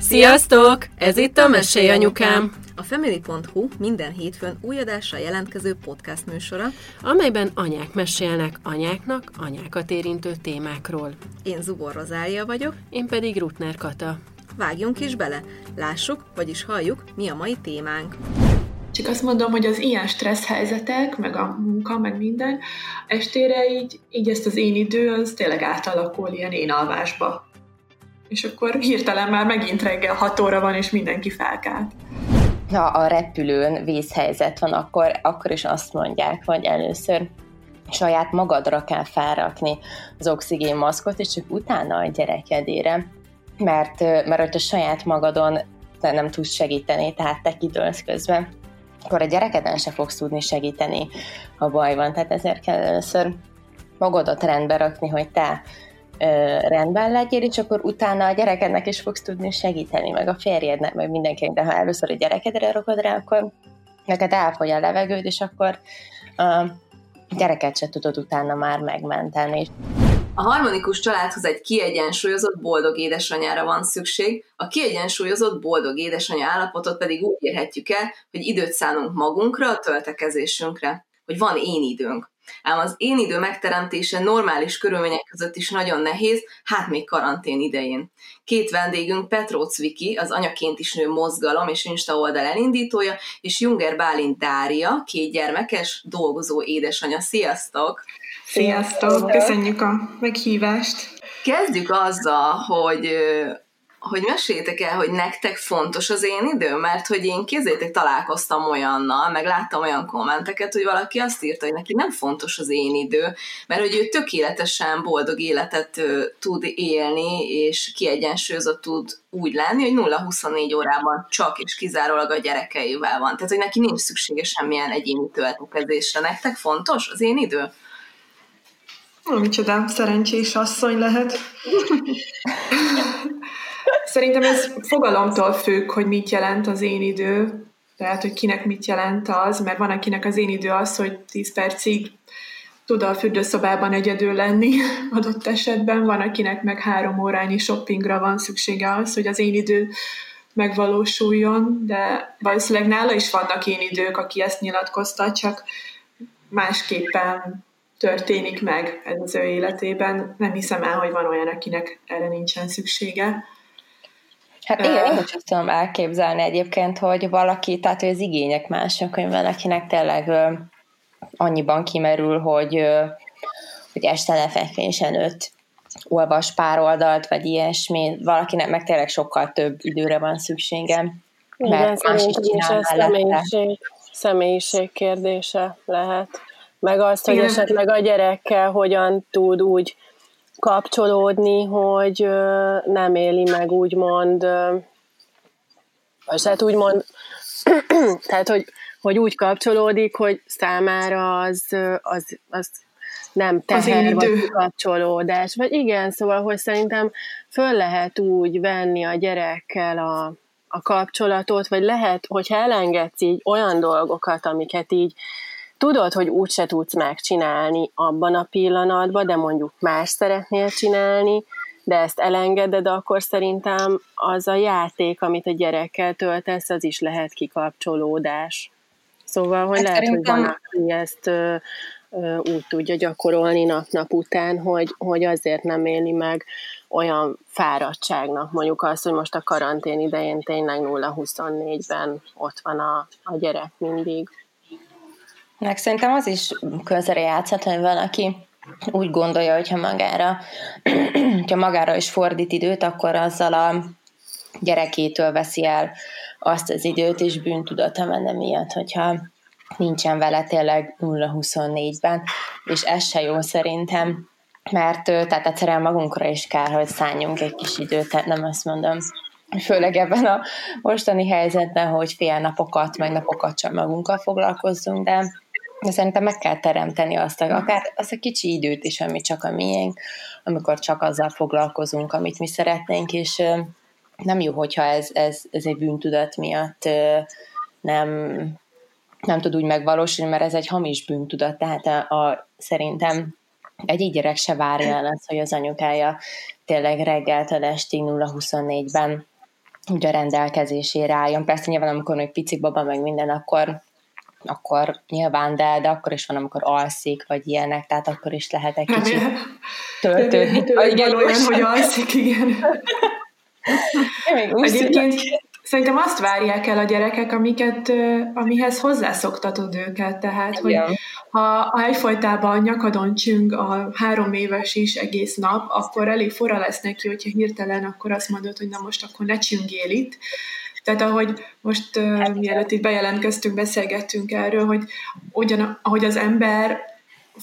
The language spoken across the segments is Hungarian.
Sziasztok! Ez itt a Mesélj Anyukám! A Family.hu minden hétfőn új adásra jelentkező podcast műsora, amelyben anyák mesélnek anyáknak anyákat érintő témákról. Én Zubor Rozália vagyok, én pedig Rutner Kata. Vágjunk is bele, lássuk, vagyis halljuk, mi a mai témánk. Csak azt mondom, hogy az ilyen stressz helyzetek, meg a munka, meg minden, estére így, így ezt az én idő, az tényleg átalakul ilyen én alvásba. És akkor hirtelen már megint reggel 6 óra van, és mindenki felkált. Ha a repülőn vízhelyzet van, akkor, akkor is azt mondják, hogy először saját magadra kell felrakni az oxigénmaszkot, és csak utána a gyerekedére. Mert, mert hogyha saját magadon nem tudsz segíteni, tehát te kidőlsz közben, akkor a gyerekeden se fogsz tudni segíteni, ha baj van. Tehát ezért kell először magadat rendbe rakni, hogy te rendben legyél, és akkor utána a gyerekednek is fogsz tudni segíteni, meg a férjednek, meg mindenkinek, de ha először a gyerekedre rakod rá, akkor neked elfogy a levegőd, és akkor a gyereket se tudod utána már megmenteni. A harmonikus családhoz egy kiegyensúlyozott boldog édesanyára van szükség, a kiegyensúlyozott boldog édesanyja állapotot pedig úgy érhetjük el, hogy időt szánunk magunkra, a töltekezésünkre, hogy van én időnk. Ám az én idő megteremtése normális körülmények között is nagyon nehéz, hát még karantén idején. Két vendégünk Petróc Viki, az Anyaként is nő mozgalom és Insta oldal elindítója, és Junger Bálint Dária, két gyermekes, dolgozó édesanyja. Sziasztok! Sziasztok! Köszönjük a meghívást! Kezdjük azzal, hogy hogy meséljétek el, hogy nektek fontos az én idő, mert hogy én kézzétek találkoztam olyannal, meg láttam olyan kommenteket, hogy valaki azt írta, hogy neki nem fontos az én idő, mert hogy ő tökéletesen boldog életet tud élni, és kiegyensúlyozott tud úgy lenni, hogy 0-24 órában csak és kizárólag a gyerekeivel van. Tehát, hogy neki nincs szüksége semmilyen egyéni töltekezésre. Nektek fontos az én idő? Micsoda szerencsés asszony lehet. Szerintem ez fogalomtól függ, hogy mit jelent az én idő, tehát, hogy kinek mit jelent az, mert van, akinek az én idő az, hogy 10 percig tud a fürdőszobában egyedül lenni adott esetben, van, akinek meg három órányi shoppingra van szüksége az, hogy az én idő megvalósuljon, de valószínűleg nála is vannak én idők, aki ezt nyilatkozta, csak másképpen történik meg ez az ő életében. Nem hiszem el, hogy van olyan, akinek erre nincsen szüksége. Hát igen, én is azt tudom elképzelni egyébként, hogy valaki, tehát hogy az igények mások, hogy valakinek tényleg ö, annyiban kimerül, hogy, hogy este lefekvés előtt olvas pár oldalt, vagy ilyesmi, valakinek meg tényleg sokkal több időre van szüksége. Igen, mert más is csinál ez személyiség, személyiség kérdése lehet. Meg azt, hogy Igen. esetleg a gyerekkel hogyan tud úgy kapcsolódni, hogy nem éli meg úgymond, vagy hát úgymond, tehát hogy, hogy úgy kapcsolódik, hogy számára az, az, az nem teher, vagy kapcsolódás. Vagy igen, szóval, hogy szerintem föl lehet úgy venni a gyerekkel a, a kapcsolatot, vagy lehet, hogyha elengedsz így olyan dolgokat, amiket így tudod, hogy úgyse tudsz megcsinálni abban a pillanatban, de mondjuk más szeretnél csinálni, de ezt elengeded, akkor szerintem az a játék, amit a gyerekkel töltesz, az is lehet kikapcsolódás. Szóval, hogy hát lehet, szerintem... hogy van, aki ezt ö, ö, úgy tudja gyakorolni nap-nap után, hogy, hogy azért nem éli meg olyan fáradtságnak, mondjuk azt, hogy most a karantén idején tényleg 0-24-ben ott van a, a gyerek mindig. Meg szerintem az is közre játszhat, hogy valaki úgy gondolja, hogyha magára, hogyha magára is fordít időt, akkor azzal a gyerekétől veszi el azt az időt, és bűntudata menne miatt, hogyha nincsen vele tényleg 0-24-ben, és ez se jó szerintem, mert tehát egyszerűen magunkra is kell, hogy szálljunk egy kis időt, tehát nem azt mondom, főleg ebben a mostani helyzetben, hogy fél napokat, meg napokat csak magunkkal foglalkozzunk, de de szerintem meg kell teremteni azt a, akár azt a kicsi időt is, ami csak a miénk, amikor csak azzal foglalkozunk, amit mi szeretnénk, és nem jó, hogyha ez, ez, ez egy bűntudat miatt nem, nem tud úgy megvalósulni, mert ez egy hamis bűntudat, tehát a, a, szerintem egy gyerek se várja el azt, hogy az anyukája tényleg reggeltől estig 0-24-ben úgy a rendelkezésére álljon. Persze nyilván, amikor még pici baba, meg minden, akkor akkor nyilván, de, de akkor is van, amikor alszik, vagy ilyenek, tehát akkor is lehet egy kicsit töltődni. Igen, olyan, hogy alszik, igen. Egyébként szerintem azt várják el a gyerekek, amiket, amihez hozzászoktatod őket, tehát, hogy ha, ha egyfajtában nyakadon csüng a három éves is egész nap, akkor elég fora lesz neki, hogyha hirtelen akkor azt mondod, hogy na most akkor ne csüngél itt, tehát ahogy most uh, mielőtt itt bejelentkeztünk, beszélgettünk erről, hogy ugyan, ahogy az ember,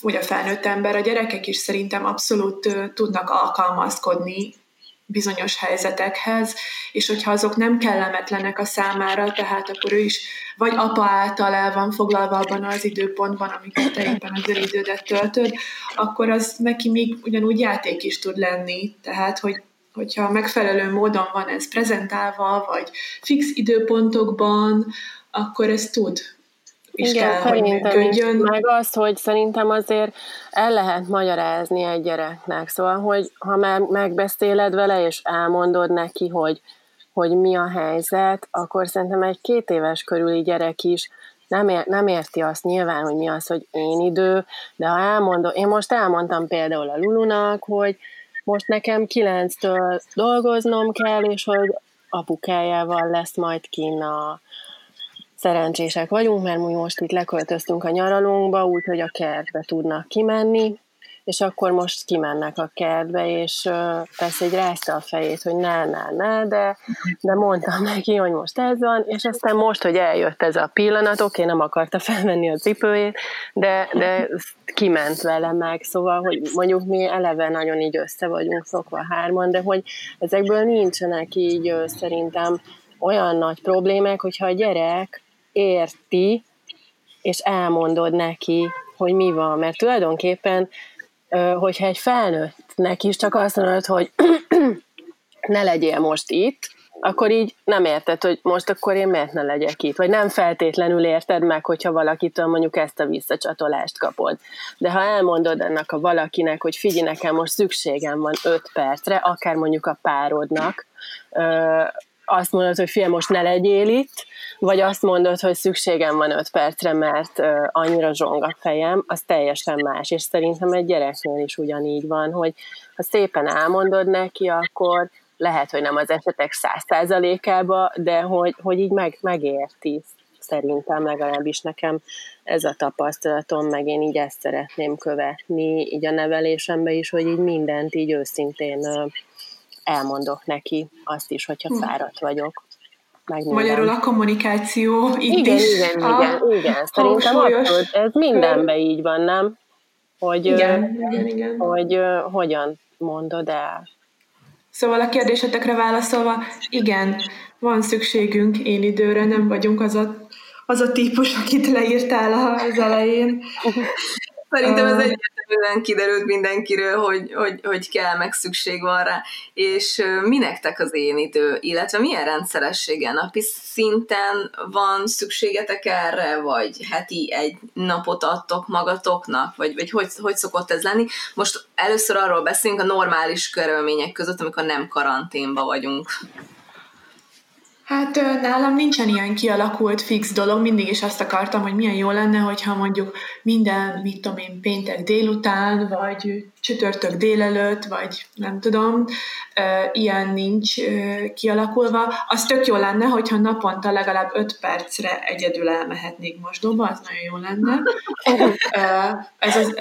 vagy a felnőtt ember, a gyerekek is szerintem abszolút uh, tudnak alkalmazkodni bizonyos helyzetekhez, és hogyha azok nem kellemetlenek a számára, tehát akkor ő is vagy apa által el van foglalva abban az időpontban, amikor te éppen az idődet töltöd, akkor az neki még ugyanúgy játék is tud lenni, tehát hogy hogyha megfelelő módon van ez prezentálva, vagy fix időpontokban, akkor ez tud is Igen, kell, hogy működjön. Meg az, hogy szerintem azért el lehet magyarázni egy gyereknek. Szóval, hogy ha már megbeszéled vele, és elmondod neki, hogy, hogy mi a helyzet, akkor szerintem egy két éves körüli gyerek is nem, ér, nem érti azt nyilván, hogy mi az, hogy én idő, de ha elmondom, én most elmondtam például a Lulunak, hogy most nekem kilenctől dolgoznom kell, és hogy apukájával lesz majd kinn a szerencsések vagyunk, mert mi most itt leköltöztünk a nyaralunkba, úgyhogy a kertbe tudnak kimenni, és akkor most kimennek a kertbe, és persze egy rázta a fejét, hogy ne, ne, ne, de, de mondtam neki, hogy most ez van, és aztán most, hogy eljött ez a pillanat, oké, nem akarta felvenni a cipőjét, de, de kiment vele meg, szóval, hogy mondjuk mi eleve nagyon így össze vagyunk szokva hárman, de hogy ezekből nincsenek így szerintem olyan nagy problémák, hogyha a gyerek érti, és elmondod neki, hogy mi van, mert tulajdonképpen hogyha egy felnőttnek is csak azt mondod, hogy ne legyél most itt, akkor így nem érted, hogy most akkor én miért ne legyek itt, vagy nem feltétlenül érted meg, hogyha valakitől mondjuk ezt a visszacsatolást kapod. De ha elmondod ennek a valakinek, hogy figyelj, nekem most szükségem van öt percre, akár mondjuk a párodnak, azt mondod, hogy fiam, most ne legyél itt, vagy azt mondod, hogy szükségem van öt percre, mert uh, annyira zsong a fejem, az teljesen más. És szerintem egy gyereknél is ugyanígy van, hogy ha szépen elmondod neki, akkor lehet, hogy nem az esetek száz százalékába, de hogy, hogy így meg, megérti szerintem legalábbis nekem ez a tapasztalatom, meg én így ezt szeretném követni, így a nevelésembe is, hogy így mindent így őszintén elmondok neki azt is, hogyha hm. fáradt vagyok. Magyarul a kommunikáció itt igen, is. Igen, a igen, igen. Szerintem abszolút, ez mindenben így van, nem? Hogy, igen, uh, igen, igen. hogy uh, hogyan mondod el. Szóval a kérdésetekre válaszolva, igen, van szükségünk én időre, nem vagyunk az a, az a típus, akit leírtál az elején. Szerintem ez egyértelműen kiderült mindenkiről, hogy, hogy, hogy kell, meg szükség van rá. És mi nektek az én idő, illetve milyen rendszerességgel napi szinten van szükségetek erre, vagy heti egy napot adtok magatoknak, vagy, vagy hogy, hogy szokott ez lenni? Most először arról beszélünk a normális körülmények között, amikor nem karanténba vagyunk. Hát nálam nincsen ilyen kialakult fix dolog, mindig is azt akartam, hogy milyen jó lenne, hogyha mondjuk minden, mit tudom én, péntek délután, vagy csütörtök délelőtt, vagy nem tudom, ilyen nincs kialakulva. Az tök jó lenne, hogyha naponta legalább 5 percre egyedül elmehetnék mosdóba, az nagyon jó lenne. ez, az,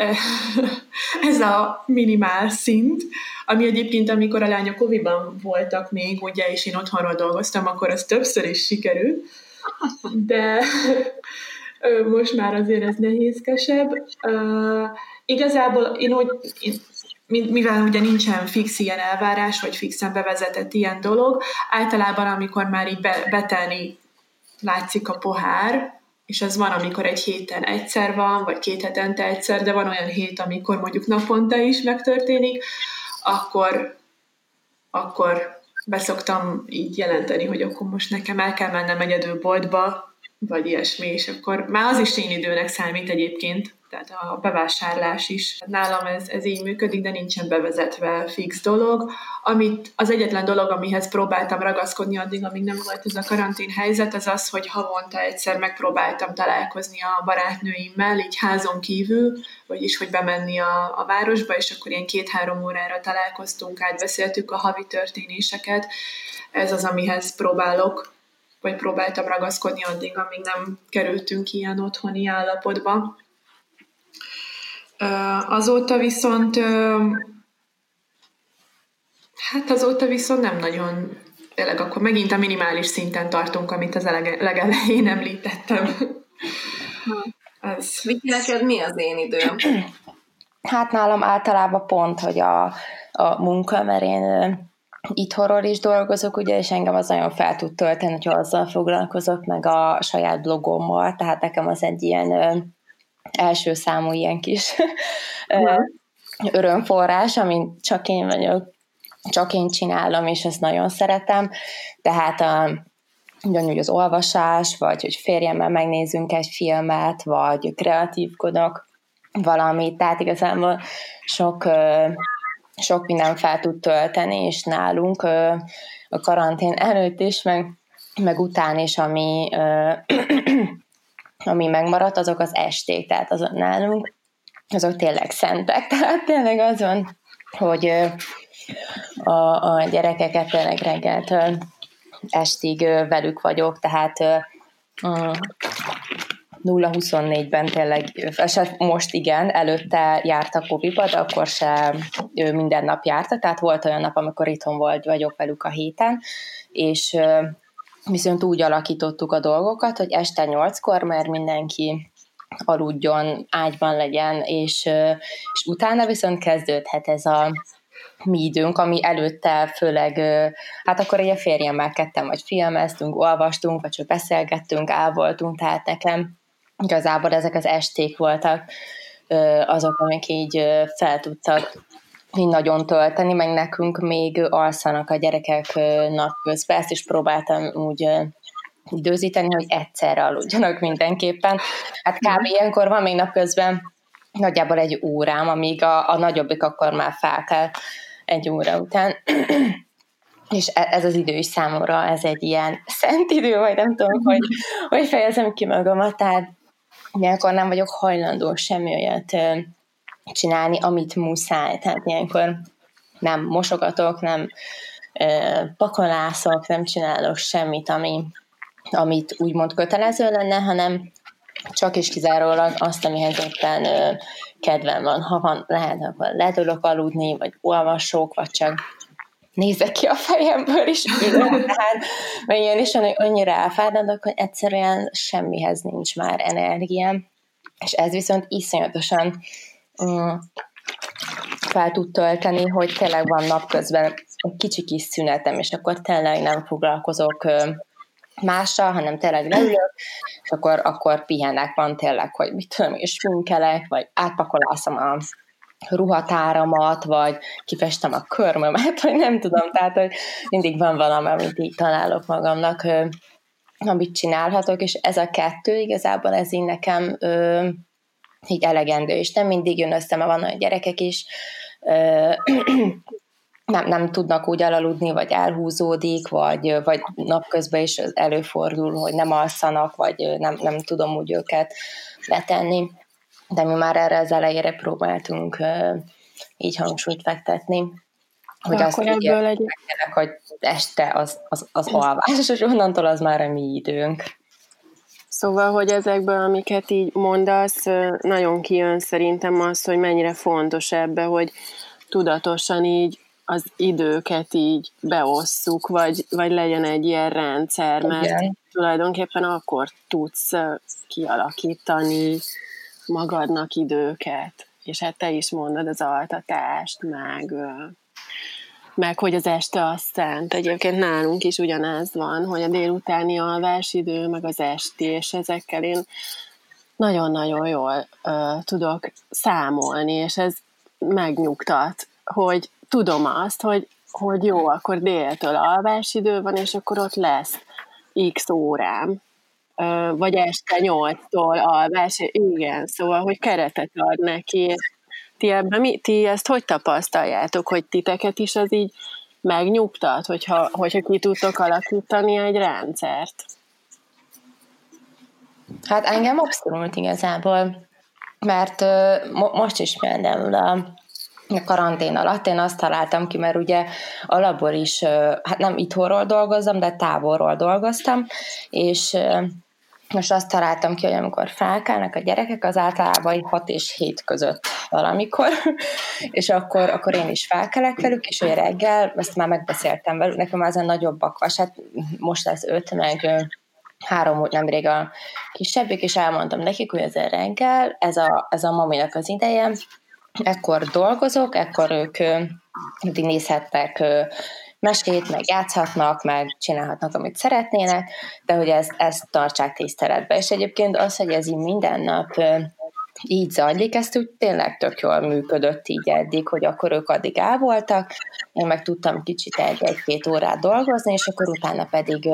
ez a minimál szint, ami egyébként, amikor a lányok oviban voltak még, ugye, és én otthonról dolgoztam, akkor az többször is sikerült, de most már azért ez nehézkesebb. Igazából én úgy, mivel ugye nincsen fix ilyen elvárás, vagy fixen bevezetett ilyen dolog, általában amikor már így be, betelni látszik a pohár, és az van, amikor egy héten egyszer van, vagy két hetente egyszer, de van olyan hét, amikor mondjuk naponta is megtörténik, akkor, akkor beszoktam így jelenteni, hogy akkor most nekem el kell mennem egyedül boltba, vagy ilyesmi, és akkor már az is én időnek számít egyébként, tehát a bevásárlás is. Nálam ez, ez így működik, de nincsen bevezetve fix dolog. Amit, az egyetlen dolog, amihez próbáltam ragaszkodni addig, amíg nem volt ez a karantén helyzet, az az, hogy havonta egyszer megpróbáltam találkozni a barátnőimmel, így házon kívül, vagyis hogy bemenni a, a városba, és akkor ilyen két-három órára találkoztunk, átbeszéltük a havi történéseket. Ez az, amihez próbálok vagy próbáltam ragaszkodni addig, amíg nem kerültünk ilyen otthoni állapotba. Azóta viszont hát azóta viszont nem nagyon tényleg akkor megint a minimális szinten tartunk, amit az legelején említettem. Ez. Viki, neked mi az én időm? Hát nálam általában pont, hogy a, a munka, mert én itthonról is dolgozok, ugye, és engem az nagyon fel tud tölteni, hogyha azzal foglalkozok, meg a saját blogommal, tehát nekem az egy ilyen első számú ilyen kis örömforrás, amit csak én vagyok, csak én csinálom, és ezt nagyon szeretem, tehát a, ugyanúgy az olvasás, vagy hogy férjemmel megnézzünk egy filmet, vagy kreatívkodok valamit, tehát igazából sok sok minden fel tud tölteni, és nálunk a karantén előtt is, meg, meg után is, ami, ami megmaradt, azok az esték, tehát azok nálunk, azok tényleg szentek, tehát tényleg az van, hogy a, a gyerekeket tényleg reggeltől estig velük vagyok, tehát 0-24-ben tényleg, se most igen, előtte jártak Koviba, de akkor se ő minden nap járta, tehát volt olyan nap, amikor itthon volt, vagyok velük a héten, és viszont úgy alakítottuk a dolgokat, hogy este 8-kor már mindenki aludjon, ágyban legyen, és, és utána viszont kezdődhet ez a mi időnk, ami előtte főleg, hát akkor egy férjemmel ketten vagy filmeztünk, olvastunk, vagy csak beszélgettünk, elvoltunk, tehát nekem igazából ezek az esték voltak azok, amik így fel tudtak így nagyon tölteni, meg nekünk még alszanak a gyerekek napközben, ezt is próbáltam úgy időzíteni, hogy egyszerre aludjanak mindenképpen. Hát kb. Mhm. ilyenkor van még napközben nagyjából egy órám, amíg a, a nagyobbik akkor már fel kell egy óra után. és e, ez az idő is számomra, ez egy ilyen szent idő, vagy nem tudom, hogy, hogy fejezem ki magamat, tehát ilyenkor nem vagyok hajlandó semmi olyat csinálni, amit muszáj. Tehát ilyenkor nem mosogatok, nem pakolászok, nem csinálok semmit, ami, amit úgymond kötelező lenne, hanem csak is kizárólag azt, amihez éppen kedvem van. Ha van, lehet, akkor letudok aludni, vagy olvasok, vagy csak nézek ki a fejemből, és ülök, tehát, mert ilyen is annyira elfáradok, hogy egyszerűen semmihez nincs már energiám, és ez viszont iszonyatosan fel tud tölteni, hogy tényleg van napközben egy kicsi kis szünetem, és akkor tényleg nem foglalkozok mással, hanem tényleg leülök, és akkor, akkor pihenek van tényleg, hogy mit tudom, és sminkelek, vagy átpakolászom a ruhatáramat, vagy kifestem a körmömet, vagy nem tudom, tehát hogy mindig van valami, amit így találok magamnak, amit csinálhatok, és ez a kettő igazából ez így nekem így elegendő, és nem mindig jön össze, mert van olyan gyerekek is, nem, nem tudnak úgy elaludni, vagy elhúzódik, vagy, vagy napközben is előfordul, hogy nem alszanak, vagy nem, nem tudom úgy őket letenni de mi már erre az elejére próbáltunk így hangsúlyt fektetni, hogy Akkor azt ebből egy... hogy este az, az, az alvás, és onnantól az már a mi időnk. Szóval, hogy ezekből, amiket így mondasz, nagyon kijön szerintem az, hogy mennyire fontos ebbe, hogy tudatosan így az időket így beosszuk, vagy, vagy legyen egy ilyen rendszer, mert Igen. tulajdonképpen akkor tudsz kialakítani magadnak időket, és hát te is mondod az altatást, meg, meg hogy az este az szent. Egyébként nálunk is ugyanez van, hogy a délutáni alvásidő, meg az esti, és ezekkel én nagyon-nagyon jól uh, tudok számolni, és ez megnyugtat, hogy tudom azt, hogy, hogy jó, akkor déltől alvásidő van, és akkor ott lesz x órám, vagy este nyolctól alvás, igen, szóval, hogy keretet ad neki. Ti, ebben, mi, ti ezt hogy tapasztaljátok, hogy titeket is az így megnyugtat, hogyha, hogyha ki tudtok alakítani egy rendszert? Hát engem abszolút igazából, mert mo- most is például a a karantén alatt én azt találtam ki, mert ugye alapból is, hát nem itthonról dolgozom, de távolról dolgoztam, és most azt találtam ki, hogy amikor felkelnek a gyerekek, az általában 6 és 7 között valamikor, és akkor, akkor én is felkelek velük, és hogy reggel, ezt már megbeszéltem velük, nekem az a nagyobb bakvas, hát most lesz 5, meg három volt nemrég a kisebbik, és elmondtam nekik, hogy ez a reggel, ez a, ez a maminak az ideje, ekkor dolgozok, ekkor ők mindig nézhettek mesét, meg játszhatnak, meg csinálhatnak, amit szeretnének, de hogy ezt, ezt tartsák tiszteletbe. És egyébként az, hogy ez így minden nap így zajlik, ezt úgy tényleg tök jól működött így eddig, hogy akkor ők addig el voltak, én meg tudtam kicsit egy-két órát dolgozni, és akkor utána pedig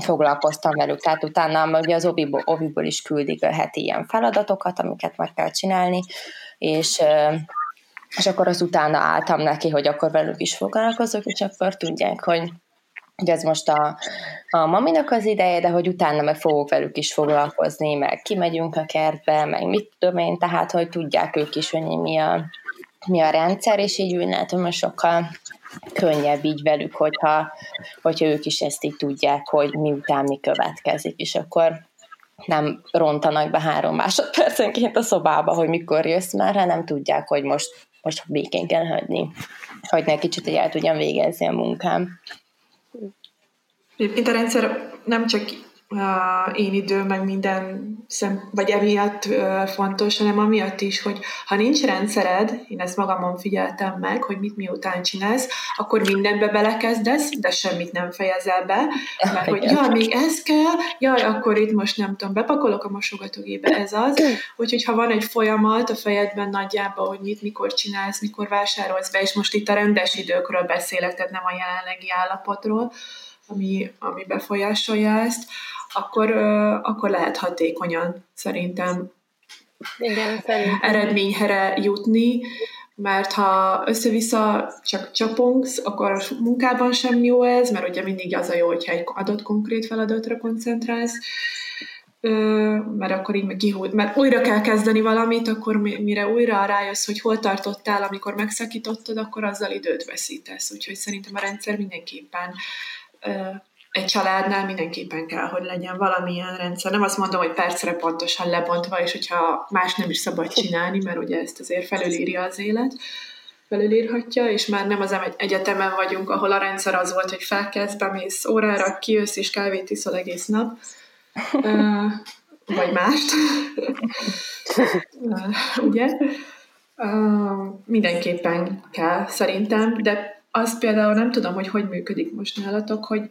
foglalkoztam velük. Tehát utána ugye az obiból, obiból is küldik a heti ilyen feladatokat, amiket meg kell csinálni, és és akkor az utána álltam neki, hogy akkor velük is foglalkozok, és akkor tudják, hogy hogy ez most a, a maminak az ideje, de hogy utána meg fogok velük is foglalkozni, meg kimegyünk a kertbe, meg mit tudom én, tehát hogy tudják ők is, hogy mi a, mi a rendszer, és így úgy látom, hogy sokkal könnyebb így velük, hogyha, hogyha ők is ezt így tudják, hogy miután mi következik, és akkor nem rontanak be három másodpercenként a szobába, hogy mikor jössz már, hanem tudják, hogy most, most békén kell hagyni, hogy ne kicsit, hogy el tudjam végezni a munkám. Egyébként a rendszer nem csak én idő, meg minden szem, vagy emiatt fontos, hanem amiatt is, hogy ha nincs rendszered, én ezt magamon figyeltem meg, hogy mit miután csinálsz, akkor mindenbe belekezdesz, de semmit nem fejezel be, mert hogy jaj, még ez kell, jaj, akkor itt most nem tudom, bepakolok a mosogatógébe, ez az, úgyhogy ha van egy folyamat a fejedben nagyjából, hogy mit, mikor csinálsz, mikor vásárolsz be, és most itt a rendes időkről beszélek, tehát nem a jelenlegi állapotról, ami, ami befolyásolja ezt, akkor, akkor lehet hatékonyan szerintem Igen, szerintem. eredményre jutni, mert ha össze-vissza csak csapunk, akkor a munkában sem jó ez, mert ugye mindig az a jó, hogyha egy adott konkrét feladatra koncentrálsz, mert akkor így meg kihúd, mert újra kell kezdeni valamit, akkor mire újra rájössz, hogy hol tartottál, amikor megszakítottad, akkor azzal időt veszítesz. Úgyhogy szerintem a rendszer mindenképpen egy családnál mindenképpen kell, hogy legyen valamilyen rendszer. Nem azt mondom, hogy percre pontosan lebontva, és hogyha más nem is szabad csinálni, mert ugye ezt azért felülírja az élet, felülírhatja, és már nem az egyetemen vagyunk, ahol a rendszer az volt, hogy felkezd, bemész órára, kijössz és kávét iszol egész nap, vagy mást. ugye? Mindenképpen kell szerintem, de az például nem tudom, hogy hogy működik most nálatok, hogy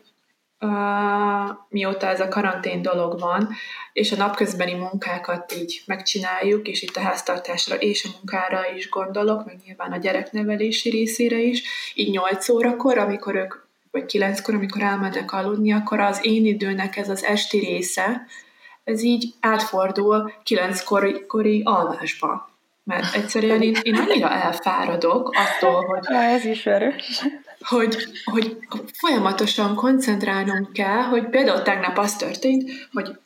mióta ez a karantén dolog van, és a napközbeni munkákat így megcsináljuk, és itt a háztartásra és a munkára is gondolok, meg nyilván a gyereknevelési részére is, így 8 órakor, amikor ők, vagy 9-kor, amikor elmennek aludni, akkor az én időnek ez az esti része, ez így átfordul 9-kori alvásba mert egyszerűen én, én annyira elfáradok attól, hogy... Na, ez is erős. Hogy, hogy folyamatosan koncentrálnunk kell, hogy például tegnap az történt, hogy,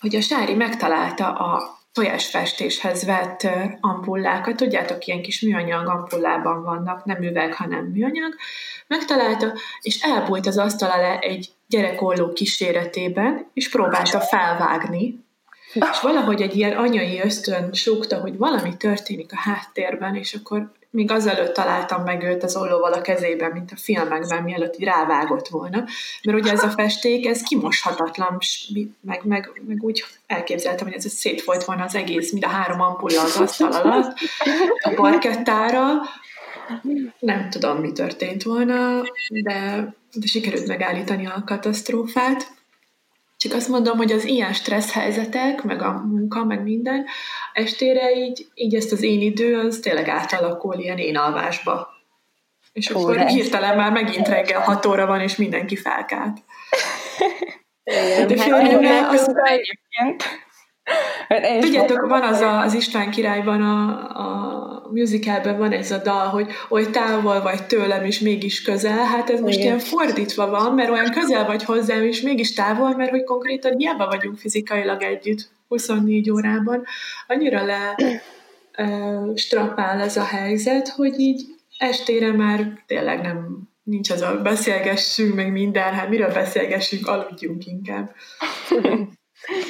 hogy a Sári megtalálta a tojásfestéshez vett ampullákat, tudjátok, ilyen kis műanyag ampullában vannak, nem üveg, hanem műanyag, megtalálta, és elbújt az asztal alá egy gyerekolló kíséretében, és próbálta felvágni, és valahogy egy ilyen anyai ösztön súgta, hogy valami történik a háttérben, és akkor még azelőtt találtam meg őt az ollóval a kezében, mint a filmekben, mielőtt így rávágott volna. Mert ugye ez a festék, ez kimoshatatlan, meg, meg, meg úgy elképzeltem, hogy ez szétfolyt volna az egész, mint a három ampulla az asztal alatt, a parkettára. Nem tudom, mi történt volna, de, de sikerült megállítani a katasztrófát. Csak azt mondom, hogy az ilyen stressz helyzetek, meg a munka, meg minden, estére így, így ezt az én idő, az tényleg átalakul ilyen én alvásba. És Hú, akkor hirtelen már megint reggel 6 óra van, és mindenki felkált. Igen, De hát, az egyébként. Hát Tudjátok, van az a, az István királyban a, a musicalben van ez a dal, hogy oly távol vagy tőlem, és mégis közel. Hát ez most Igen. ilyen fordítva van, mert olyan közel vagy hozzám, és mégis távol, mert hogy konkrétan hiába vagyunk fizikailag együtt 24 órában. Annyira le uh, strapál ez a helyzet, hogy így estére már tényleg nem nincs az a beszélgessünk meg minden, hát miről beszélgessünk, aludjunk inkább.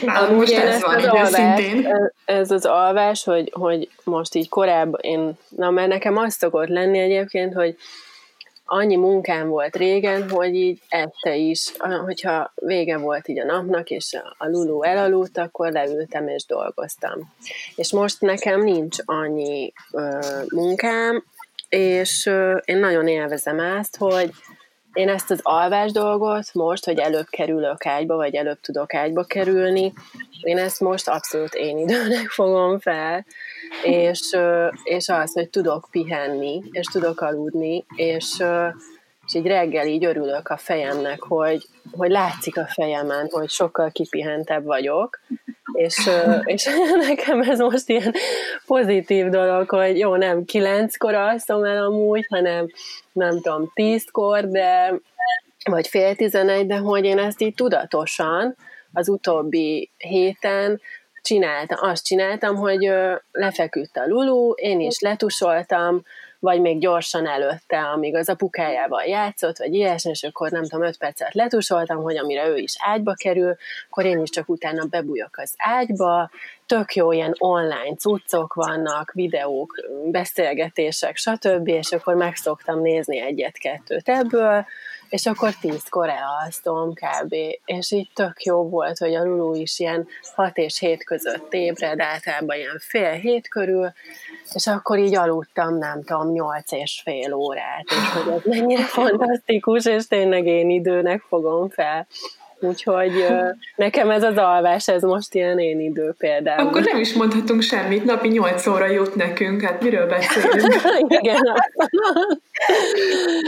Nálam most ez, ez van, az alvás, szintén. Ez az alvás, hogy, hogy most így korábban én, na mert nekem az szokott lenni egyébként, hogy annyi munkám volt régen, hogy így este is, hogyha vége volt így a napnak, és a Lulu elaludt, akkor leültem és dolgoztam. És most nekem nincs annyi ö, munkám, és ö, én nagyon élvezem ezt, hogy én ezt az alvás dolgot most, hogy előbb kerülök ágyba, vagy előbb tudok ágyba kerülni, én ezt most abszolút én időnek fogom fel, és, és az, hogy tudok pihenni, és tudok aludni, és, és így reggel így örülök a fejemnek, hogy, hogy látszik a fejemen, hogy sokkal kipihentebb vagyok, és, és nekem ez most ilyen pozitív dolog, hogy jó, nem kilenckor alszom el amúgy, hanem nem tudom, tízkor, de vagy fél tizenegy, de hogy én ezt így tudatosan az utóbbi héten csináltam, azt csináltam, hogy lefeküdt a Lulu, én is letusoltam, vagy még gyorsan előtte, amíg az apukájával játszott, vagy ilyesmi, és akkor nem tudom, öt percet letusoltam, hogy amire ő is ágyba kerül, akkor én is csak utána bebújok az ágyba, tök jó ilyen online cuccok vannak, videók, beszélgetések, stb., és akkor meg szoktam nézni egyet-kettőt ebből, és akkor tízkor elalsztom kb. És így tök jó volt, hogy a Lulu is ilyen 6 és 7 között ébred, általában ilyen fél hét körül, és akkor így aludtam, nem tudom, 8 és fél órát, és hogy ez mennyire fantasztikus, és tényleg én időnek fogom fel. Úgyhogy nekem ez az alvás, ez most ilyen én idő például. Akkor nem is mondhatunk semmit, napi 8 óra jut nekünk, hát miről beszélünk? Igen.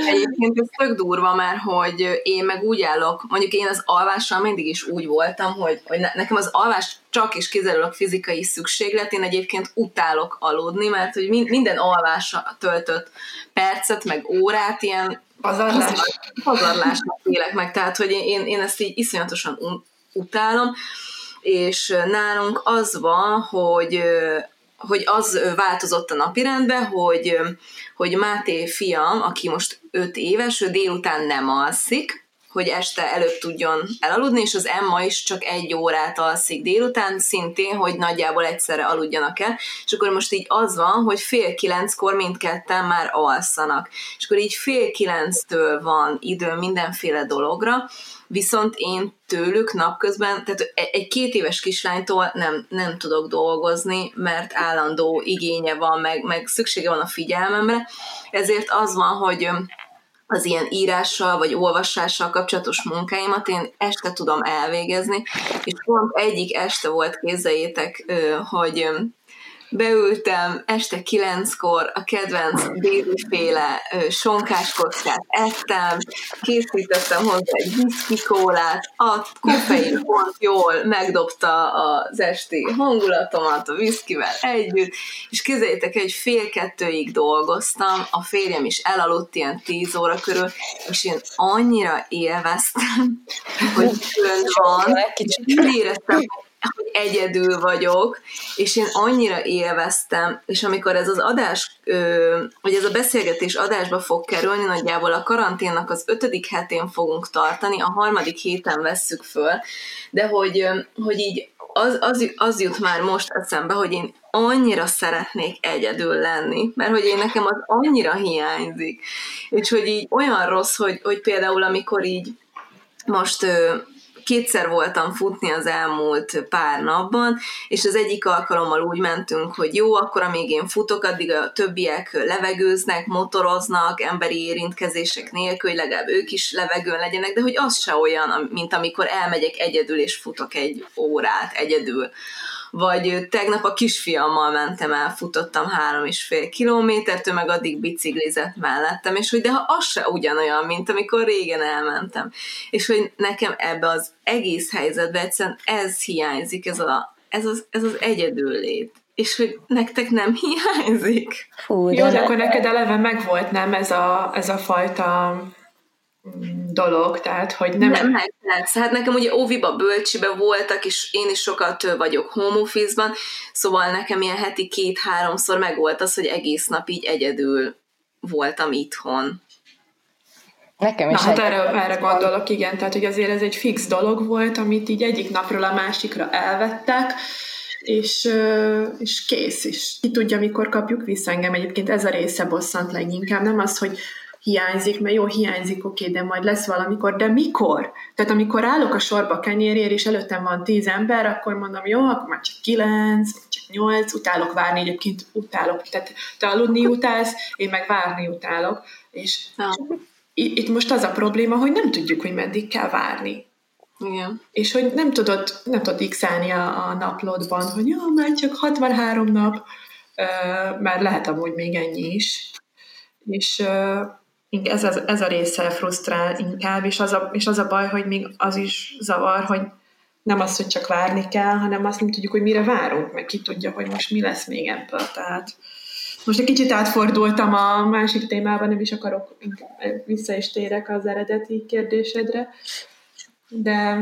Egyébként ez tök durva már, hogy én meg úgy állok, mondjuk én az alvással mindig is úgy voltam, hogy, hogy nekem az alvás csak és kizárólag fizikai szükséglet, én egyébként utálok aludni, mert hogy minden alvásra töltött percet, meg órát ilyen Pazarlás. Pazarlásnak élek meg, tehát hogy én, én ezt így iszonyatosan utálom, és nálunk az van, hogy hogy az változott a napirendbe, hogy, hogy Máté fiam, aki most 5 éves, ő délután nem alszik, hogy este előbb tudjon elaludni, és az Emma is csak egy órát alszik délután, szintén, hogy nagyjából egyszerre aludjanak el, és akkor most így az van, hogy fél kilenckor mindketten már alszanak, és akkor így fél kilenctől van idő mindenféle dologra, viszont én tőlük napközben, tehát egy két éves kislánytól nem, nem tudok dolgozni, mert állandó igénye van, meg, meg szüksége van a figyelmemre, ezért az van, hogy az ilyen írással vagy olvasással kapcsolatos munkáimat én este tudom elvégezni, és pont egyik este volt, képzeljétek, hogy beültem este kilenckor a kedvenc féle sonkás kockát ettem, készítettem hozzá egy whisky kólát, a koffein pont jól megdobta az esti hangulatomat a whiskyvel együtt, és képzeljétek, egy fél kettőig dolgoztam, a férjem is elaludt ilyen tíz óra körül, és én annyira élveztem, hogy ön van, és éreztem, hogy egyedül vagyok, és én annyira élveztem, és amikor ez az adás, vagy ez a beszélgetés adásba fog kerülni, nagyjából a karanténnak az ötödik hetén fogunk tartani, a harmadik héten vesszük föl, de hogy, hogy így az, az, az jut már most eszembe, hogy én annyira szeretnék egyedül lenni, mert hogy én nekem az annyira hiányzik, és hogy így olyan rossz, hogy, hogy például amikor így most kétszer voltam futni az elmúlt pár napban, és az egyik alkalommal úgy mentünk, hogy jó, akkor amíg én futok, addig a többiek levegőznek, motoroznak, emberi érintkezések nélkül, hogy legalább ők is levegőn legyenek, de hogy az se olyan, mint amikor elmegyek egyedül és futok egy órát egyedül vagy tegnap a kisfiammal mentem el, futottam három és fél kilométert, ő meg addig biciklizett mellettem, és hogy de ha az se ugyanolyan, mint amikor régen elmentem. És hogy nekem ebbe az egész helyzetbe egyszerűen ez hiányzik, ez, a, ez, az, ez az egyedüllét és hogy nektek nem hiányzik. Fú, de Jó, de akkor neked eleve megvolt, nem ez a, ez a fajta dolog, tehát hogy nem... Nem, meg persze. Hát nekem ugye óviba, bölcsibe voltak, és én is sokat vagyok home office-ban, szóval nekem ilyen heti két-háromszor megvolt az, hogy egész nap így egyedül voltam itthon. Nekem is. Na, hát erre, erre gondolok, igen, tehát hogy azért ez egy fix dolog volt, amit így egyik napról a másikra elvettek, és, és kész is. Ki tudja, mikor kapjuk vissza engem. Egyébként ez a része bosszant leginkább, nem az, hogy hiányzik, mert jó, hiányzik, oké, de majd lesz valamikor, de mikor? Tehát amikor állok a sorba kenyérért, és előttem van tíz ember, akkor mondom, jó, akkor már csak kilenc, csak nyolc, utálok várni, egyébként utálok. Tehát te aludni utálsz, én meg várni utálok. És itt most az a probléma, hogy nem tudjuk, hogy meddig kell várni. Igen. És hogy nem tudod, nem tudod x a, a naplodban, hogy jó, már csak 63 nap, mert lehet amúgy még ennyi is. És ez, az, ez a része frusztrál inkább, és az, a, és az a baj, hogy még az is zavar, hogy nem az, hogy csak várni kell, hanem azt nem tudjuk, hogy mire várunk, meg ki tudja, hogy most mi lesz még ebből. Tehát most egy kicsit átfordultam a másik témában, nem is akarok, vissza is térek az eredeti kérdésedre, de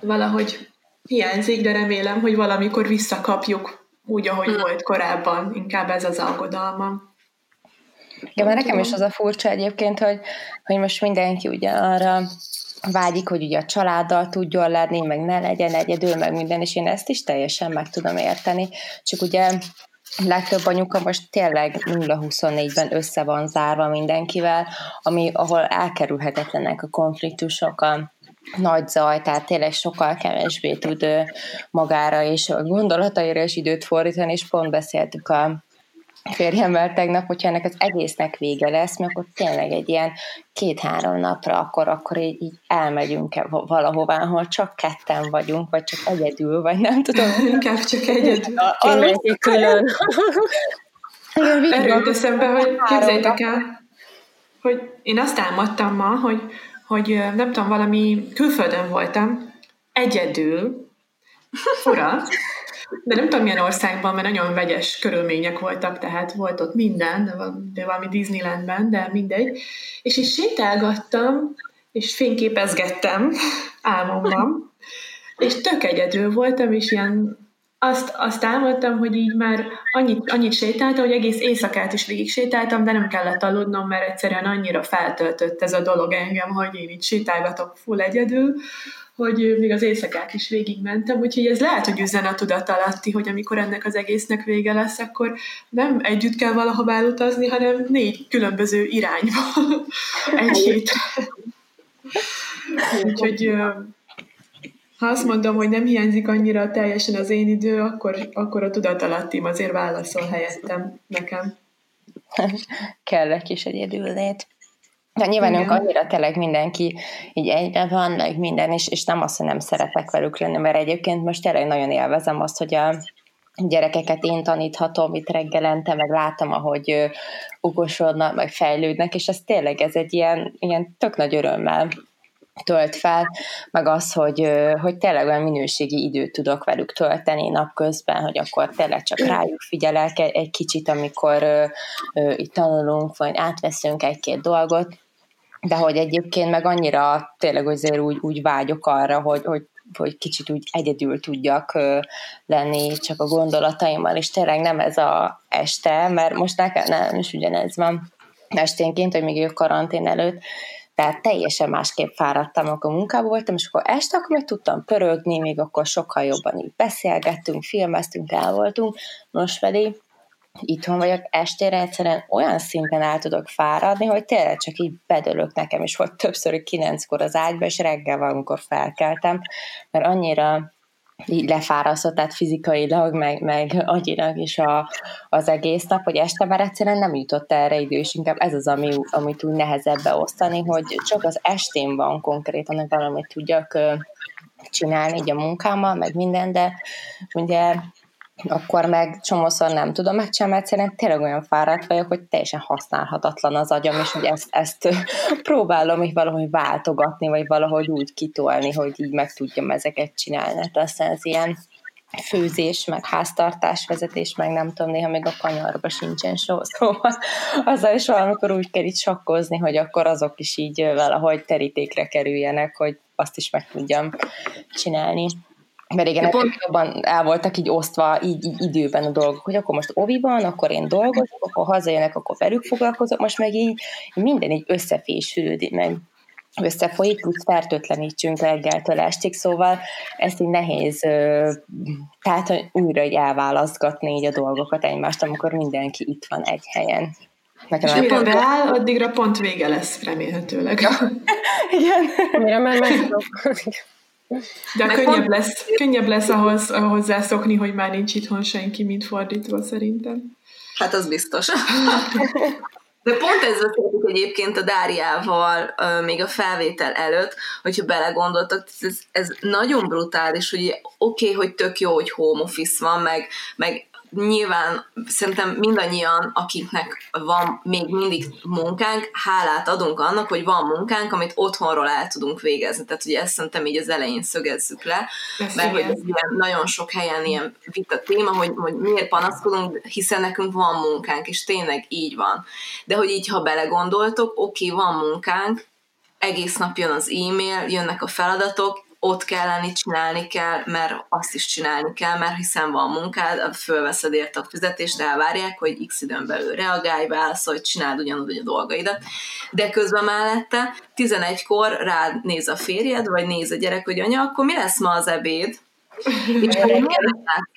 valahogy hiányzik, de remélem, hogy valamikor visszakapjuk úgy, ahogy hmm. volt korábban. Inkább ez az aggodalmam. Ja, mert nekem is az a furcsa egyébként, hogy, hogy most mindenki ugye arra vágyik, hogy ugye a családdal tudjon lenni, meg ne legyen egyedül, meg minden, és én ezt is teljesen meg tudom érteni. Csak ugye legtöbb anyuka most tényleg 0-24-ben össze van zárva mindenkivel, ami, ahol elkerülhetetlenek a konfliktusok, a nagy zaj, tehát tényleg sokkal kevésbé tud magára és a gondolataira is időt fordítani, és pont beszéltük a férjemmel tegnap, hogyha ennek az egésznek vége lesz, mert akkor tényleg egy ilyen két-három napra, akkor, akkor így, így elmegyünk valahová, ahol csak ketten vagyunk, vagy csak egyedül, vagy nem tudom. Inkább csak egyedül. Mindenki külön. Erről eszembe, hogy képzeljétek el, hogy én azt álmodtam ma, hogy, hogy nem tudom, valami külföldön voltam, egyedül, fura, de nem tudom milyen országban, mert nagyon vegyes körülmények voltak, tehát volt ott minden, de valami Disneylandben, de mindegy. És is sétálgattam, és fényképezgettem álmomban, és tök egyedül voltam, és ilyen azt, azt álmodtam, hogy így már annyit, annyit sétáltam, hogy egész éjszakát is végig sétáltam, de nem kellett aludnom, mert egyszerűen annyira feltöltött ez a dolog engem, hogy én így sétálgatok full egyedül, hogy még az éjszakát is végigmentem, úgyhogy ez lehet, hogy üzen a tudat alatti, hogy amikor ennek az egésznek vége lesz, akkor nem együtt kell valahová elutazni, hanem négy különböző irányba egy hétre. Úgyhogy ha azt mondom, hogy nem hiányzik annyira teljesen az én idő, akkor, akkor a tudatalattim azért válaszol helyettem nekem. Kell egy kis egyedüllét. De nyilván ők annyira tényleg mindenki így egyre van, meg minden, és, és nem azt, hogy nem szeretek velük lenni, mert egyébként most tényleg nagyon élvezem azt, hogy a gyerekeket én taníthatom itt reggelente, meg látom, ahogy okosodnak, meg fejlődnek, és ez tényleg ez egy ilyen, ilyen tök nagy örömmel tölt fel, meg az, hogy, hogy tényleg olyan minőségi időt tudok velük tölteni napközben, hogy akkor tényleg csak rájuk figyelek egy kicsit, amikor itt tanulunk, vagy átveszünk egy-két dolgot, de hogy egyébként meg annyira tényleg azért úgy, úgy vágyok arra, hogy, hogy, hogy kicsit úgy egyedül tudjak lenni csak a gondolataimmal, és tényleg nem ez a este, mert most nekem nem is ugyanez van esténként, hogy még ő karantén előtt, tehát teljesen másképp fáradtam, amikor munkában voltam, és akkor este akkor meg tudtam pörögni, még akkor sokkal jobban így beszélgettünk, filmeztünk, el voltunk, most pedig itthon vagyok, estére egyszerűen olyan szinten el tudok fáradni, hogy tényleg csak így bedölök nekem, is volt többször, kilenckor az ágyba, és reggel valamikor felkeltem, mert annyira így lefárasztott, tehát fizikailag, meg, meg agyilag is a, az egész nap, hogy este már egyszerűen nem jutott erre idő, és inkább ez az, ami, amit úgy nehezebb beosztani, hogy csak az estén van konkrétan, hogy valamit tudjak csinálni így a munkámmal, meg minden, de ugye akkor meg csomószor nem tudom megcsinálni, mert szerintem tényleg olyan fáradt vagyok, hogy teljesen használhatatlan az agyam, és hogy ezt, ezt próbálom így valahogy váltogatni, vagy valahogy úgy kitolni, hogy így meg tudjam ezeket csinálni. Tehát aztán ez ilyen főzés, meg háztartás vezetés, meg nem tudom, néha még a kanyarba sincsen só, szóval azzal is valamikor úgy kell itt sakkozni, hogy akkor azok is így valahogy terítékre kerüljenek, hogy azt is meg tudjam csinálni. Mert igen, pont... jobban el voltak így osztva így, így időben a dolgok, hogy akkor most oviban, akkor én dolgozok, akkor hazajönnek, akkor velük foglalkozok, most meg így minden így összefésülődik, meg összefolyik, úgy fertőtlenítsünk reggeltől estig, szóval ezt így nehéz, tehát újra így elválasztgatni így a dolgokat egymást, amikor mindenki itt van egy helyen. Nekem és mire beáll, addigra pont vége lesz remélhetőleg. Igen. Mire már meg de Meg könnyebb, pont... lesz, könnyebb lesz ahhoz hozzászokni, hogy már nincs itthon senki, mint fordítva szerintem. Hát az biztos. De pont ez beszéltük egyébként a Dáriával még a felvétel előtt, hogyha belegondoltak, ez, ez nagyon brutális, hogy oké, okay, hogy tök jó, hogy home office van, meg, meg nyilván szerintem mindannyian, akiknek van még mindig munkánk, hálát adunk annak, hogy van munkánk, amit otthonról el tudunk végezni. Tehát ugye ezt szerintem így az elején szögezzük le, ez mert hogy ez ilyen, nagyon sok helyen ilyen vita téma, hogy, hogy miért panaszkodunk, hiszen nekünk van munkánk, és tényleg így van. De hogy így, ha belegondoltok, oké, okay, van munkánk, egész nap jön az e-mail, jönnek a feladatok, ott kell lenni, csinálni kell, mert azt is csinálni kell, mert hiszen van munkád, fölveszed érte a fizetést, elvárják, hogy x időn belül reagálj, válaszolj, csináld ugyanúgy a dolgaidat. De közben mellette 11-kor rád néz a férjed, vagy néz a gyerek, hogy anya, akkor mi lesz ma az ebéd? és miért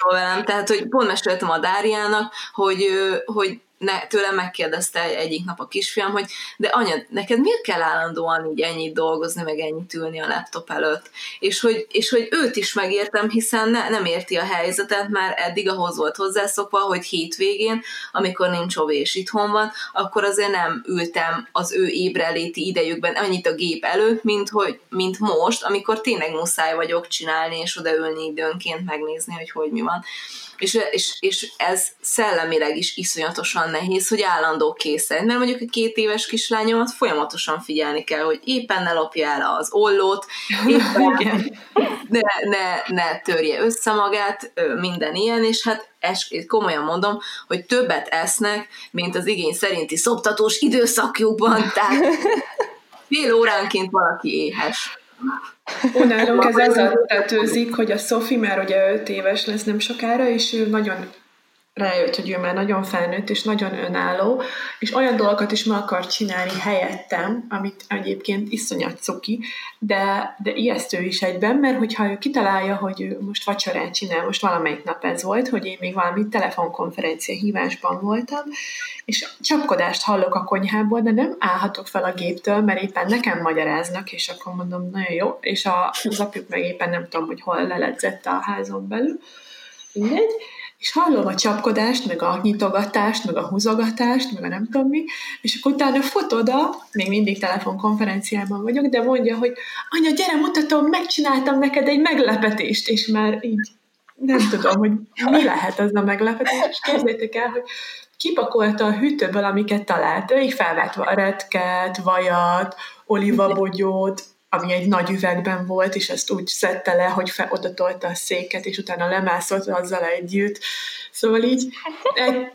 velem? Tehát, hogy pont meséltem a Dáriának, hogy, hogy ne, tőlem megkérdezte egyik nap a kisfiam, hogy de anya, neked miért kell állandóan így ennyit dolgozni, meg ennyit ülni a laptop előtt? És hogy, és hogy őt is megértem, hiszen ne, nem érti a helyzetet, már eddig ahhoz volt hozzászokva, hogy hétvégén, amikor nincs ové és itthon van, akkor azért nem ültem az ő ébreléti idejükben annyit a gép előtt, mint, hogy, mint most, amikor tényleg muszáj vagyok csinálni, és odaülni időnként megnézni, hogy hogy mi van és, és, és ez szellemileg is iszonyatosan nehéz, hogy állandó készen. Mert mondjuk egy két éves kislányomat folyamatosan figyelni kell, hogy éppen ne lopja el az ollót, éppen ne, ne, ne törje össze magát, minden ilyen, és hát es, komolyan mondom, hogy többet esznek, mint az igény szerinti szoptatós időszakjukban, tehát fél óránként valaki éhes. Unálunk ez azzal tetőzik, hogy a Sophie már ugye 5 éves lesz nem sokára, és ő nagyon rájött, hogy ő már nagyon felnőtt és nagyon önálló, és olyan dolgokat is meg akar csinálni helyettem, amit egyébként iszonyat cuki, de, de ijesztő is egyben, mert hogyha ő kitalálja, hogy ő most vacsorát csinál, most valamelyik nap ez volt, hogy én még valami telefonkonferencia hívásban voltam, és csapkodást hallok a konyhából, de nem állhatok fel a géptől, mert éppen nekem magyaráznak, és akkor mondom, nagyon jó, és a, az apjuk meg éppen nem tudom, hogy hol leledzette a házon belül, mindegy, és hallom a csapkodást, meg a nyitogatást, meg a húzogatást, meg a nem tudom mi, és akkor utána fut oda, még mindig telefonkonferenciában vagyok, de mondja, hogy anya, gyere, mutatom, megcsináltam neked egy meglepetést, és már így nem tudom, hogy mi lehet az a meglepetés, és kezdjétek el, hogy kipakolta a hűtőből, amiket talált. Ő így felvett retket, vajat, olivabogyót, ami egy nagy üvegben volt, és ezt úgy szedte le, hogy fel, oda tolta a széket, és utána lemászott azzal együtt. Szóval így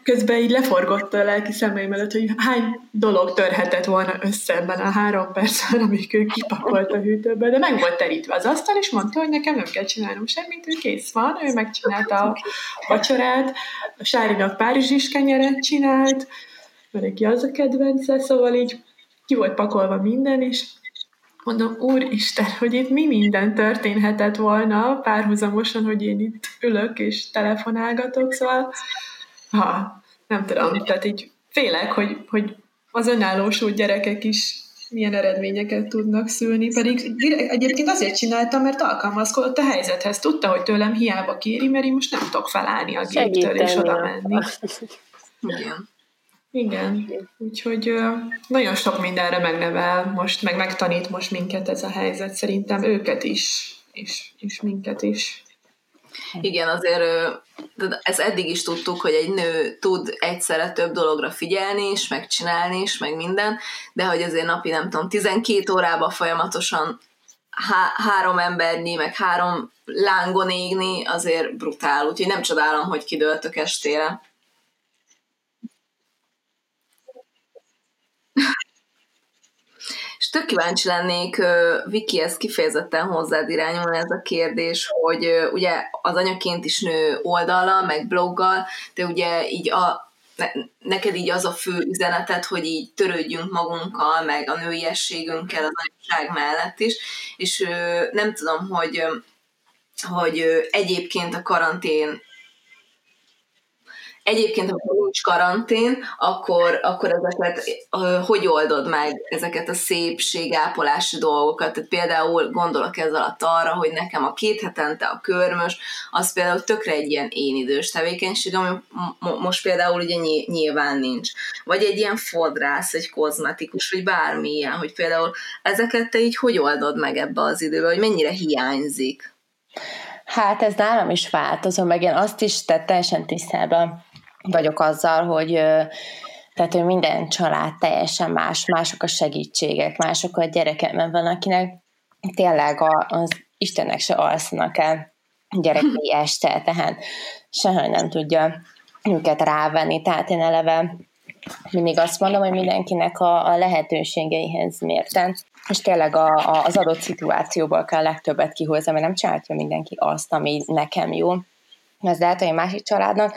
közben így leforgott a lelki szemeim előtt, hogy hány dolog törhetett volna össze ebben a három percben, amíg ő kipakolt a hűtőbe, de meg volt terítve az asztal, és mondta, hogy nekem nem kell csinálnom semmit, ő kész van, ő megcsinálta a vacsorát, a Sárinak párizsis kenyeret csinált, mert neki az a kedvence, szóval így ki volt pakolva minden, és mondom, úristen, hogy itt mi minden történhetett volna párhuzamosan, hogy én itt ülök és telefonálgatok, szóval ha, nem tudom, tehát így félek, hogy, hogy az önállósult gyerekek is milyen eredményeket tudnak szülni, pedig egyébként azért csináltam, mert alkalmazkodott a helyzethez. Tudta, hogy tőlem hiába kéri, mert én most nem tudok felállni a géptől és oda menni. Igen. Igen, úgyhogy nagyon sok mindenre megnevel most, meg megtanít most minket ez a helyzet. Szerintem őket is és, és minket is. Igen, azért ez eddig is tudtuk, hogy egy nő tud egyszerre több dologra figyelni is, megcsinálni is, meg minden, de hogy azért napi, nem tudom, 12 órában folyamatosan há- három embernyi, meg három lángon égni, azért brutál, úgyhogy nem csodálom, hogy kidőltök estére. Tök kíváncsi lennék, Viki, ez kifejezetten hozzád irányul ez a kérdés, hogy ugye az anyaként is nő oldallal, meg bloggal, de ugye így a, neked így az a fő üzeneted, hogy így törődjünk magunkkal, meg a nőiességünkkel az anyagság mellett is, és nem tudom, hogy hogy egyébként a karantén Egyébként, ha nincs karantén, akkor, akkor ezeket hogy oldod meg ezeket a szépségápolási dolgokat? Tehát például gondolok ez alatt arra, hogy nekem a két hetente a körmös, az például tökre egy ilyen én idős tevékenység, ami most például ugye nyilván nincs. Vagy egy ilyen fodrász, egy kozmetikus, vagy bármi ilyen, hogy például ezeket te így hogy oldod meg ebbe az időbe, hogy mennyire hiányzik? Hát ez nálam is változó, meg én azt is tehát teljesen tisztában vagyok azzal, hogy tehát, hogy minden család teljesen más, mások a segítségek, mások a gyerekek, mert van, akinek tényleg az Istennek se alszanak el gyerekei este, tehát sehogy nem tudja őket rávenni, tehát én eleve mindig azt mondom, hogy mindenkinek a, a lehetőségeihez mérten, és tényleg a, a, az adott szituációból kell legtöbbet kihozni, mert nem csinálja mindenki azt, ami nekem jó. Ez lehet, hogy a másik családnak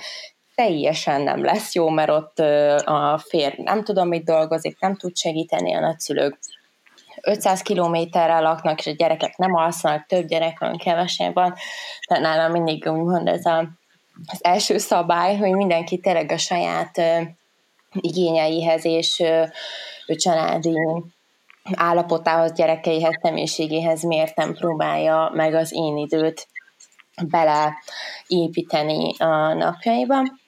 teljesen nem lesz jó, mert ott a férj nem tudom, mit dolgozik, nem tud segíteni a nagyszülők. 500 kilométerrel laknak, és a gyerekek nem alszanak, több gyerek van, kevesebb van. Tehát nálam mindig úgymond ez a, az első szabály, hogy mindenki tényleg a saját igényeihez és uh, családi állapotához, gyerekeihez, személyiségéhez mértem próbálja meg az én időt beleépíteni a napjaiban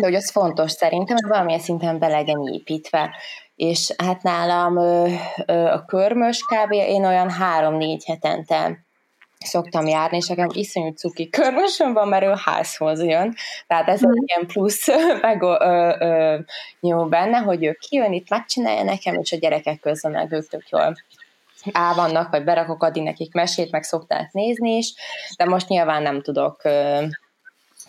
de hogy az fontos szerintem, hogy valamilyen szinten be legyen építve. És hát nálam ö, ö, a körmös kb. én olyan három-négy hetente szoktam járni, és nekem iszonyú cuki körmösöm van, mert ő házhoz jön. Tehát ez mm. egy ilyen plusz meg ö, ö, jó benne, hogy ő kijön, itt megcsinálja nekem, és a gyerekek közben meg ők tök jól á vannak, vagy berakok addig nekik mesét, meg szokták nézni is, de most nyilván nem tudok ö,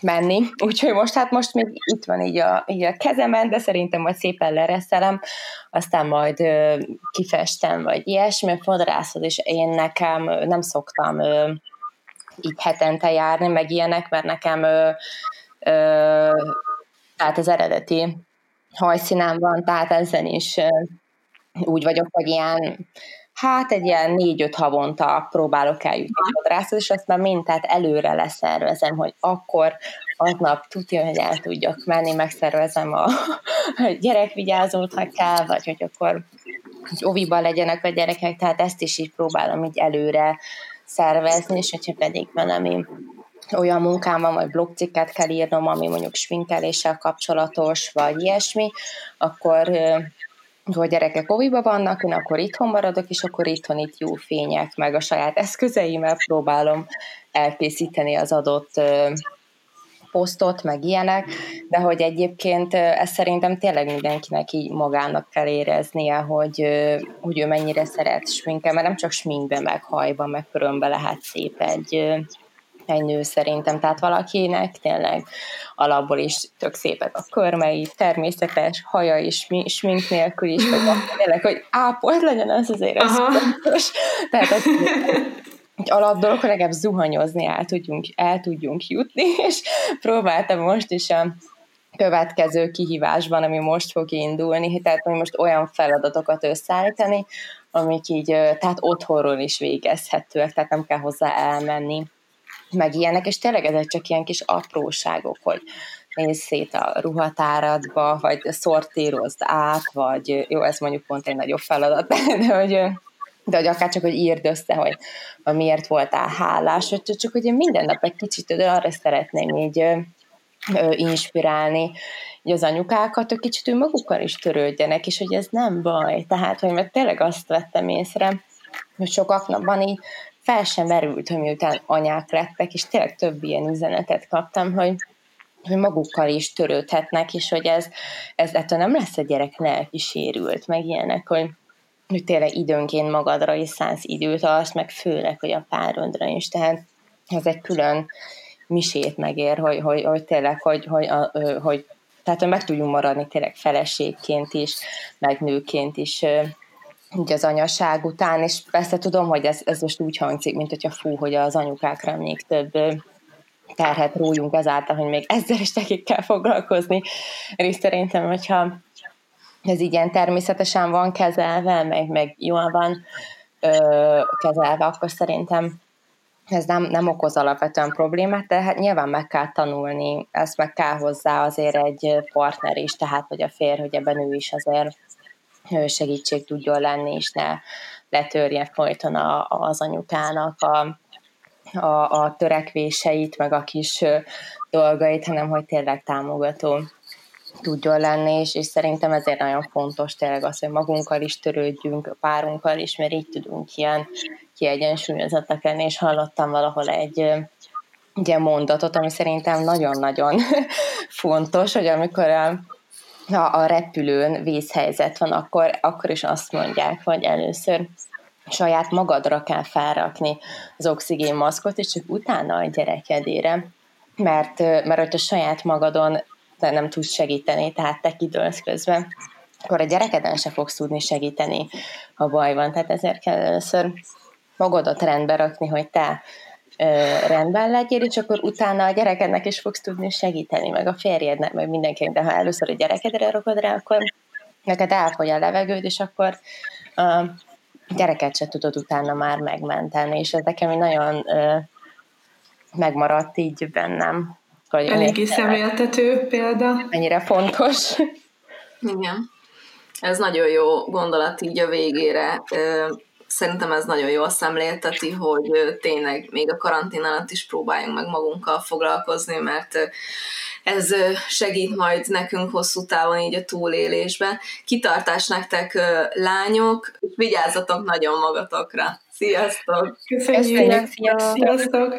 menni, úgyhogy most hát most még itt van így a, így a kezemen, de szerintem majd szépen lereszelem, aztán majd ö, kifestem, vagy ilyesmi, fodrászod, és én nekem nem szoktam ö, így hetente járni, meg ilyenek, mert nekem ö, ö, tehát az eredeti hajszínám van, tehát ezen is úgy vagyok, hogy ilyen hát egy ilyen négy-öt havonta próbálok eljutni fodrászhoz, és azt már mind tehát előre leszervezem, hogy akkor aznap tudja, hogy el tudjak menni, megszervezem a gyerekvigyázót, ha kell, vagy hogy akkor hogy oviban legyenek a gyerekek, tehát ezt is így próbálom így előre szervezni, és hogyha pedig valami olyan munkám van, vagy blogcikket kell írnom, ami mondjuk sminkeléssel kapcsolatos, vagy ilyesmi, akkor hogy gyerekek oviba vannak, én akkor itthon maradok, és akkor itthon itt jó fények, meg a saját eszközeimmel próbálom elkészíteni az adott posztot, meg ilyenek, de hogy egyébként ez szerintem tényleg mindenkinek így magának kell éreznie, hogy, hogy ő mennyire szeret sminket, mert nem csak sminkbe, meg hajba, meg körömbe lehet szép egy, egy nő szerintem, tehát valakinek tényleg alapból is tök szépek a körmei, természetes, haja is, smink nélkül is, vagy tényleg, hogy ápolt legyen, az azért ez fontos. Tehát az, egy alap dolog, hogy legalább zuhanyozni el tudjunk, el tudjunk jutni, és próbáltam most is a következő kihívásban, ami most fog indulni, tehát hogy most olyan feladatokat összeállítani, amik így, tehát otthonról is végezhetőek, tehát nem kell hozzá elmenni meg ilyenek, és tényleg ezek csak ilyen kis apróságok, hogy nézz szét a ruhatáradba, vagy szortírozd át, vagy jó, ez mondjuk pont egy nagyobb feladat, de hogy, de hogy akár csak, hogy írd össze, hogy miért voltál hálás, vagy csak hogy én minden nap egy kicsit de arra szeretném így inspirálni hogy az anyukákat, hogy kicsit ő magukkal is törődjenek, és hogy ez nem baj. Tehát, hogy mert tényleg azt vettem észre, hogy sokaknak van így fel sem merült, hogy miután anyák lettek, és tényleg több ilyen üzenetet kaptam, hogy hogy magukkal is törődhetnek, és hogy ez, ez ettől nem lesz a gyerek lelki sérült, meg ilyenek, hogy, hogy tényleg időnként magadra is szánsz időt, azt meg főleg, hogy a párondra is, tehát ez egy külön misét megér, hogy, hogy, hogy tényleg, hogy, hogy, a, hogy tehát, hogy meg tudjunk maradni tényleg feleségként is, meg nőként is ugye az anyaság után, és persze tudom, hogy ez, ez most úgy hangzik, mint hogyha fú, hogy az anyukákra még több terhet rójunk ezáltal, hogy még ezzel is nekik kell foglalkozni. És szerintem, hogyha ez így ilyen természetesen van kezelve, meg, meg jól van ö, kezelve, akkor szerintem ez nem, nem okoz alapvetően problémát, de hát nyilván meg kell tanulni, ezt meg kell hozzá azért egy partner is, tehát hogy a férj, hogy ebben ő is azért segítség tudjon lenni, és ne letörje folyton a, az anyukának a, a, a törekvéseit, meg a kis dolgait, hanem hogy tényleg támogató tudjon lenni, és, és szerintem ezért nagyon fontos tényleg az, hogy magunkkal is törődjünk, a párunkkal is, mert így tudunk ilyen kiegyensúlyozottak lenni, és hallottam valahol egy ugye mondatot, ami szerintem nagyon-nagyon fontos, hogy amikor a, a, a repülőn vészhelyzet van, akkor, akkor is azt mondják, hogy először saját magadra kell felrakni az oxigénmaszkot, és csak utána a gyerekedére. Mert, mert hogy a saját magadon nem tudsz segíteni, tehát te kidőlsz közben, akkor a gyerekeden se fogsz tudni segíteni, ha baj van. Tehát ezért kell először magadat rendbe rakni, hogy te rendben legyél, és akkor utána a gyerekednek is fogsz tudni segíteni, meg a férjednek, meg mindenkinek, de ha először a gyerekedre rakod rá, akkor neked elfogy a levegőd, és akkor a gyereket se tudod utána már megmenteni, és ez nekem nagyon ö, megmaradt így bennem. Hogy Eléggé szemléltető példa. Mennyire fontos. Igen. Ez nagyon jó gondolat így a végére szerintem ez nagyon jól szemlélteti, hogy tényleg még a karantén alatt is próbáljunk meg magunkkal foglalkozni, mert ez segít majd nekünk hosszú távon így a túlélésben. Kitartás nektek lányok, vigyázzatok nagyon magatokra. Sziasztok! Köszönjük! Sziasztok! Sziasztok.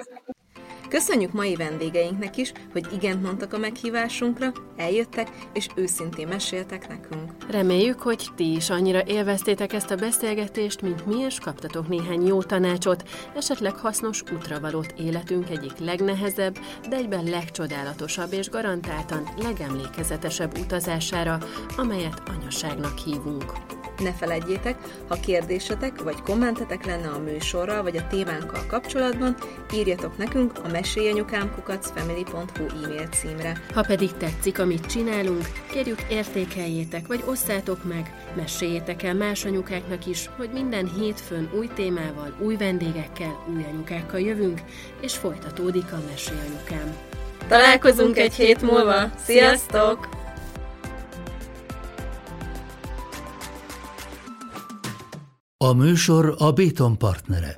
Köszönjük mai vendégeinknek is, hogy igent mondtak a meghívásunkra, eljöttek és őszintén meséltek nekünk. Reméljük, hogy ti is annyira élveztétek ezt a beszélgetést, mint mi, és kaptatok néhány jó tanácsot, esetleg hasznos útravalót életünk egyik legnehezebb, de egyben legcsodálatosabb és garantáltan legemlékezetesebb utazására, amelyet anyaságnak hívunk. Ne felejtjétek, ha kérdésetek vagy kommentetek lenne a műsorral vagy a témánkkal kapcsolatban, írjatok nekünk a mesélyanyukámkukacfamily.hu e-mail címre. Ha pedig tetszik, amit csinálunk, kérjük értékeljétek vagy osszátok meg, meséljétek el más anyukáknak is, hogy minden hétfőn új témával, új vendégekkel, új anyukákkal jövünk, és folytatódik a Mesélyanyukám. Találkozunk egy hét múlva! Sziasztok! A műsor a Béton partnere.